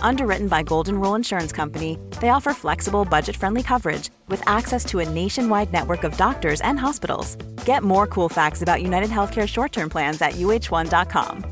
Underwritten by Golden Rule Insurance Company, they offer flexible, budget friendly coverage with access to a nationwide network of doctors and hospitals. Get more cool facts about United Healthcare short term plans at uh1.com.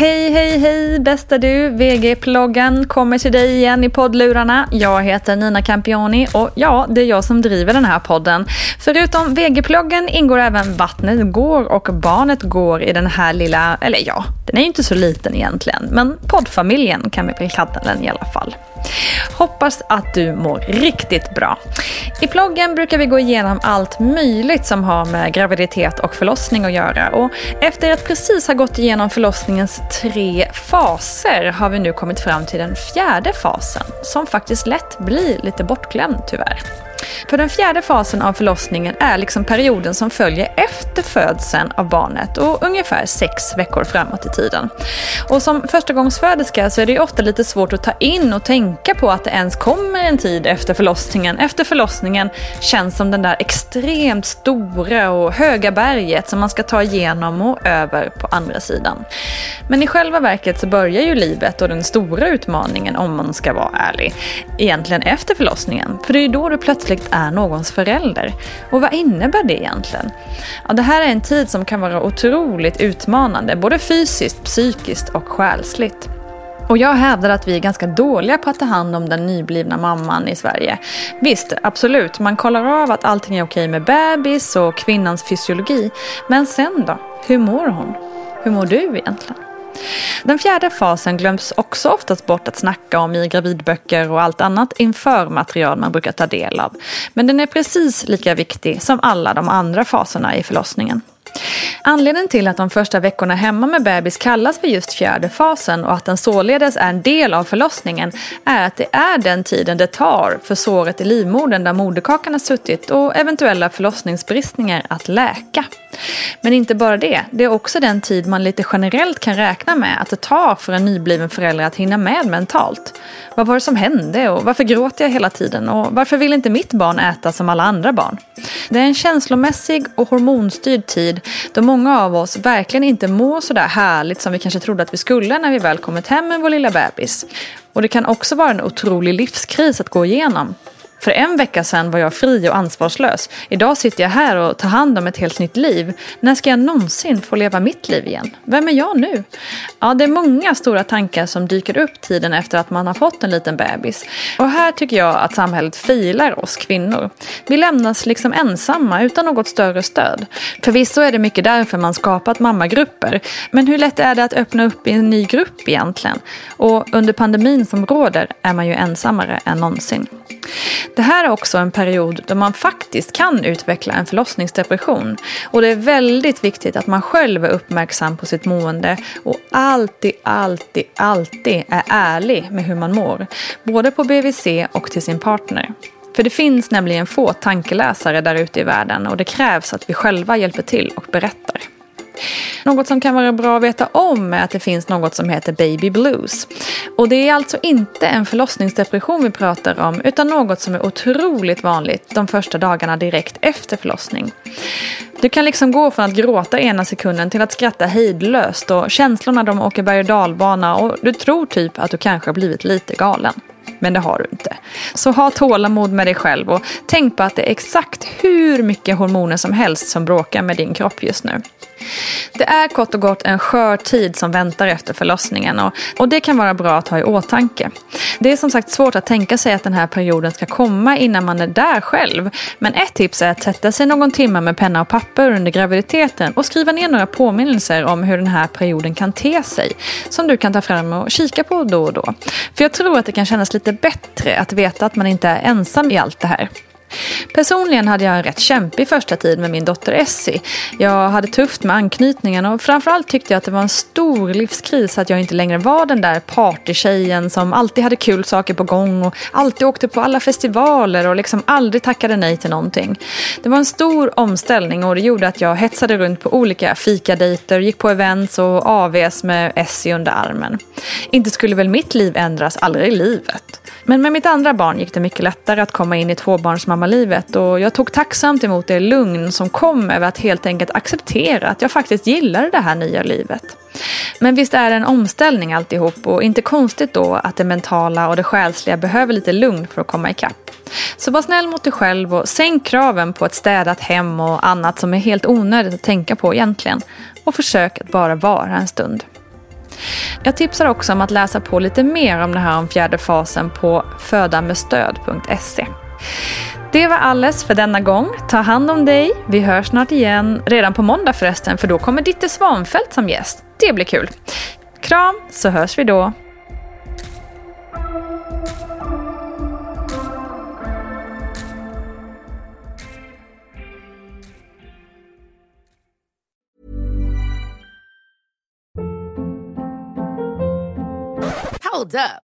Hej, hej, hej bästa du! VG-ploggen kommer till dig igen i poddlurarna. Jag heter Nina Campioni och ja, det är jag som driver den här podden. Förutom VG-ploggen ingår även Vattnet går och Barnet går i den här lilla, eller ja, den är ju inte så liten egentligen, men poddfamiljen kan vi väl kalla den i alla fall. Hoppas att du mår riktigt bra. I ploggen brukar vi gå igenom allt möjligt som har med graviditet och förlossning att göra. Och efter att precis ha gått igenom förlossningens tre faser har vi nu kommit fram till den fjärde fasen, som faktiskt lätt blir lite bortglömd tyvärr. För den fjärde fasen av förlossningen är liksom perioden som följer efter födseln av barnet och ungefär sex veckor framåt i tiden. Och som förstagångsföderska så är det ofta lite svårt att ta in och tänka på att det ens kommer en tid efter förlossningen. Efter förlossningen känns som den där extremt stora och höga berget som man ska ta igenom och över på andra sidan. Men i själva verket så börjar ju livet och den stora utmaningen, om man ska vara ärlig, egentligen efter förlossningen. För det är ju då du plötsligt är någons förälder. Och vad innebär det egentligen? Ja, det här är en tid som kan vara otroligt utmanande, både fysiskt, psykiskt och själsligt. Och jag hävdar att vi är ganska dåliga på att ta hand om den nyblivna mamman i Sverige. Visst, absolut, man kollar av att allting är okej med bebis och kvinnans fysiologi. Men sen då? Hur mår hon? Hur mår du egentligen? Den fjärde fasen glöms också oftast bort att snacka om i gravidböcker och allt annat införmaterial man brukar ta del av. Men den är precis lika viktig som alla de andra faserna i förlossningen. Anledningen till att de första veckorna hemma med bebis kallas för just fjärde fasen och att den således är en del av förlossningen är att det är den tiden det tar för såret i livmodern där moderkakan har suttit och eventuella förlossningsbristningar att läka. Men inte bara det, det är också den tid man lite generellt kan räkna med att det tar för en nybliven förälder att hinna med mentalt. Vad var det som hände och varför gråter jag hela tiden och varför vill inte mitt barn äta som alla andra barn? Det är en känslomässig och hormonstyrd tid då många av oss verkligen inte mår så där härligt som vi kanske trodde att vi skulle när vi väl kommit hem med vår lilla bebis. Och det kan också vara en otrolig livskris att gå igenom. För en vecka sedan var jag fri och ansvarslös. Idag sitter jag här och tar hand om ett helt nytt liv. När ska jag någonsin få leva mitt liv igen? Vem är jag nu? Ja, det är många stora tankar som dyker upp tiden efter att man har fått en liten bebis. Och här tycker jag att samhället filar oss kvinnor. Vi lämnas liksom ensamma utan något större stöd. Förvisso är det mycket därför man skapat mammagrupper. Men hur lätt är det att öppna upp i en ny grupp egentligen? Och under pandemin som råder är man ju ensammare än någonsin. Det här är också en period då man faktiskt kan utveckla en förlossningsdepression. Och det är väldigt viktigt att man själv är uppmärksam på sitt mående och alltid, alltid, alltid är ärlig med hur man mår. Både på BVC och till sin partner. För det finns nämligen få tankeläsare där ute i världen och det krävs att vi själva hjälper till och berättar. Något som kan vara bra att veta om är att det finns något som heter baby blues. Och det är alltså inte en förlossningsdepression vi pratar om utan något som är otroligt vanligt de första dagarna direkt efter förlossning. Du kan liksom gå från att gråta ena sekunden till att skratta hejdlöst och känslorna de åker berg och dalbana och du tror typ att du kanske har blivit lite galen. Men det har du inte. Så ha tålamod med dig själv och tänk på att det är exakt hur mycket hormoner som helst som bråkar med din kropp just nu. Det är kort och gott en skör tid som väntar efter förlossningen och, och det kan vara bra att ha i åtanke. Det är som sagt svårt att tänka sig att den här perioden ska komma innan man är där själv. Men ett tips är att sätta sig någon timme med penna och papper under graviditeten och skriva ner några påminnelser om hur den här perioden kan te sig. Som du kan ta fram och kika på då och då. För jag tror att det kan kännas lite bättre att veta att man inte är ensam i allt det här. Personligen hade jag en rätt kämpig första tid med min dotter Essie. Jag hade tufft med anknytningen och framförallt tyckte jag att det var en stor livskris att jag inte längre var den där partytjejen som alltid hade kul saker på gång och alltid åkte på alla festivaler och liksom aldrig tackade nej till någonting. Det var en stor omställning och det gjorde att jag hetsade runt på olika fikadejter, gick på events och AVs med Essie under armen. Inte skulle väl mitt liv ändras, aldrig i livet. Men med mitt andra barn gick det mycket lättare att komma in i mammalivet och jag tog tacksamt emot det lugn som kom över att helt enkelt acceptera att jag faktiskt gillade det här nya livet. Men visst är det en omställning alltihop och inte konstigt då att det mentala och det själsliga behöver lite lugn för att komma ikapp. Så var snäll mot dig själv och sänk kraven på ett städat hem och annat som är helt onödigt att tänka på egentligen. Och försök att bara vara en stund. Jag tipsar också om att läsa på lite mer om det här om fjärde fasen på födamedstöd.se. Det var alles för denna gång. Ta hand om dig. Vi hörs snart igen. Redan på måndag förresten, för då kommer Ditte Svanfeldt som gäst. Det blir kul. Kram, så hörs vi då. Hold up.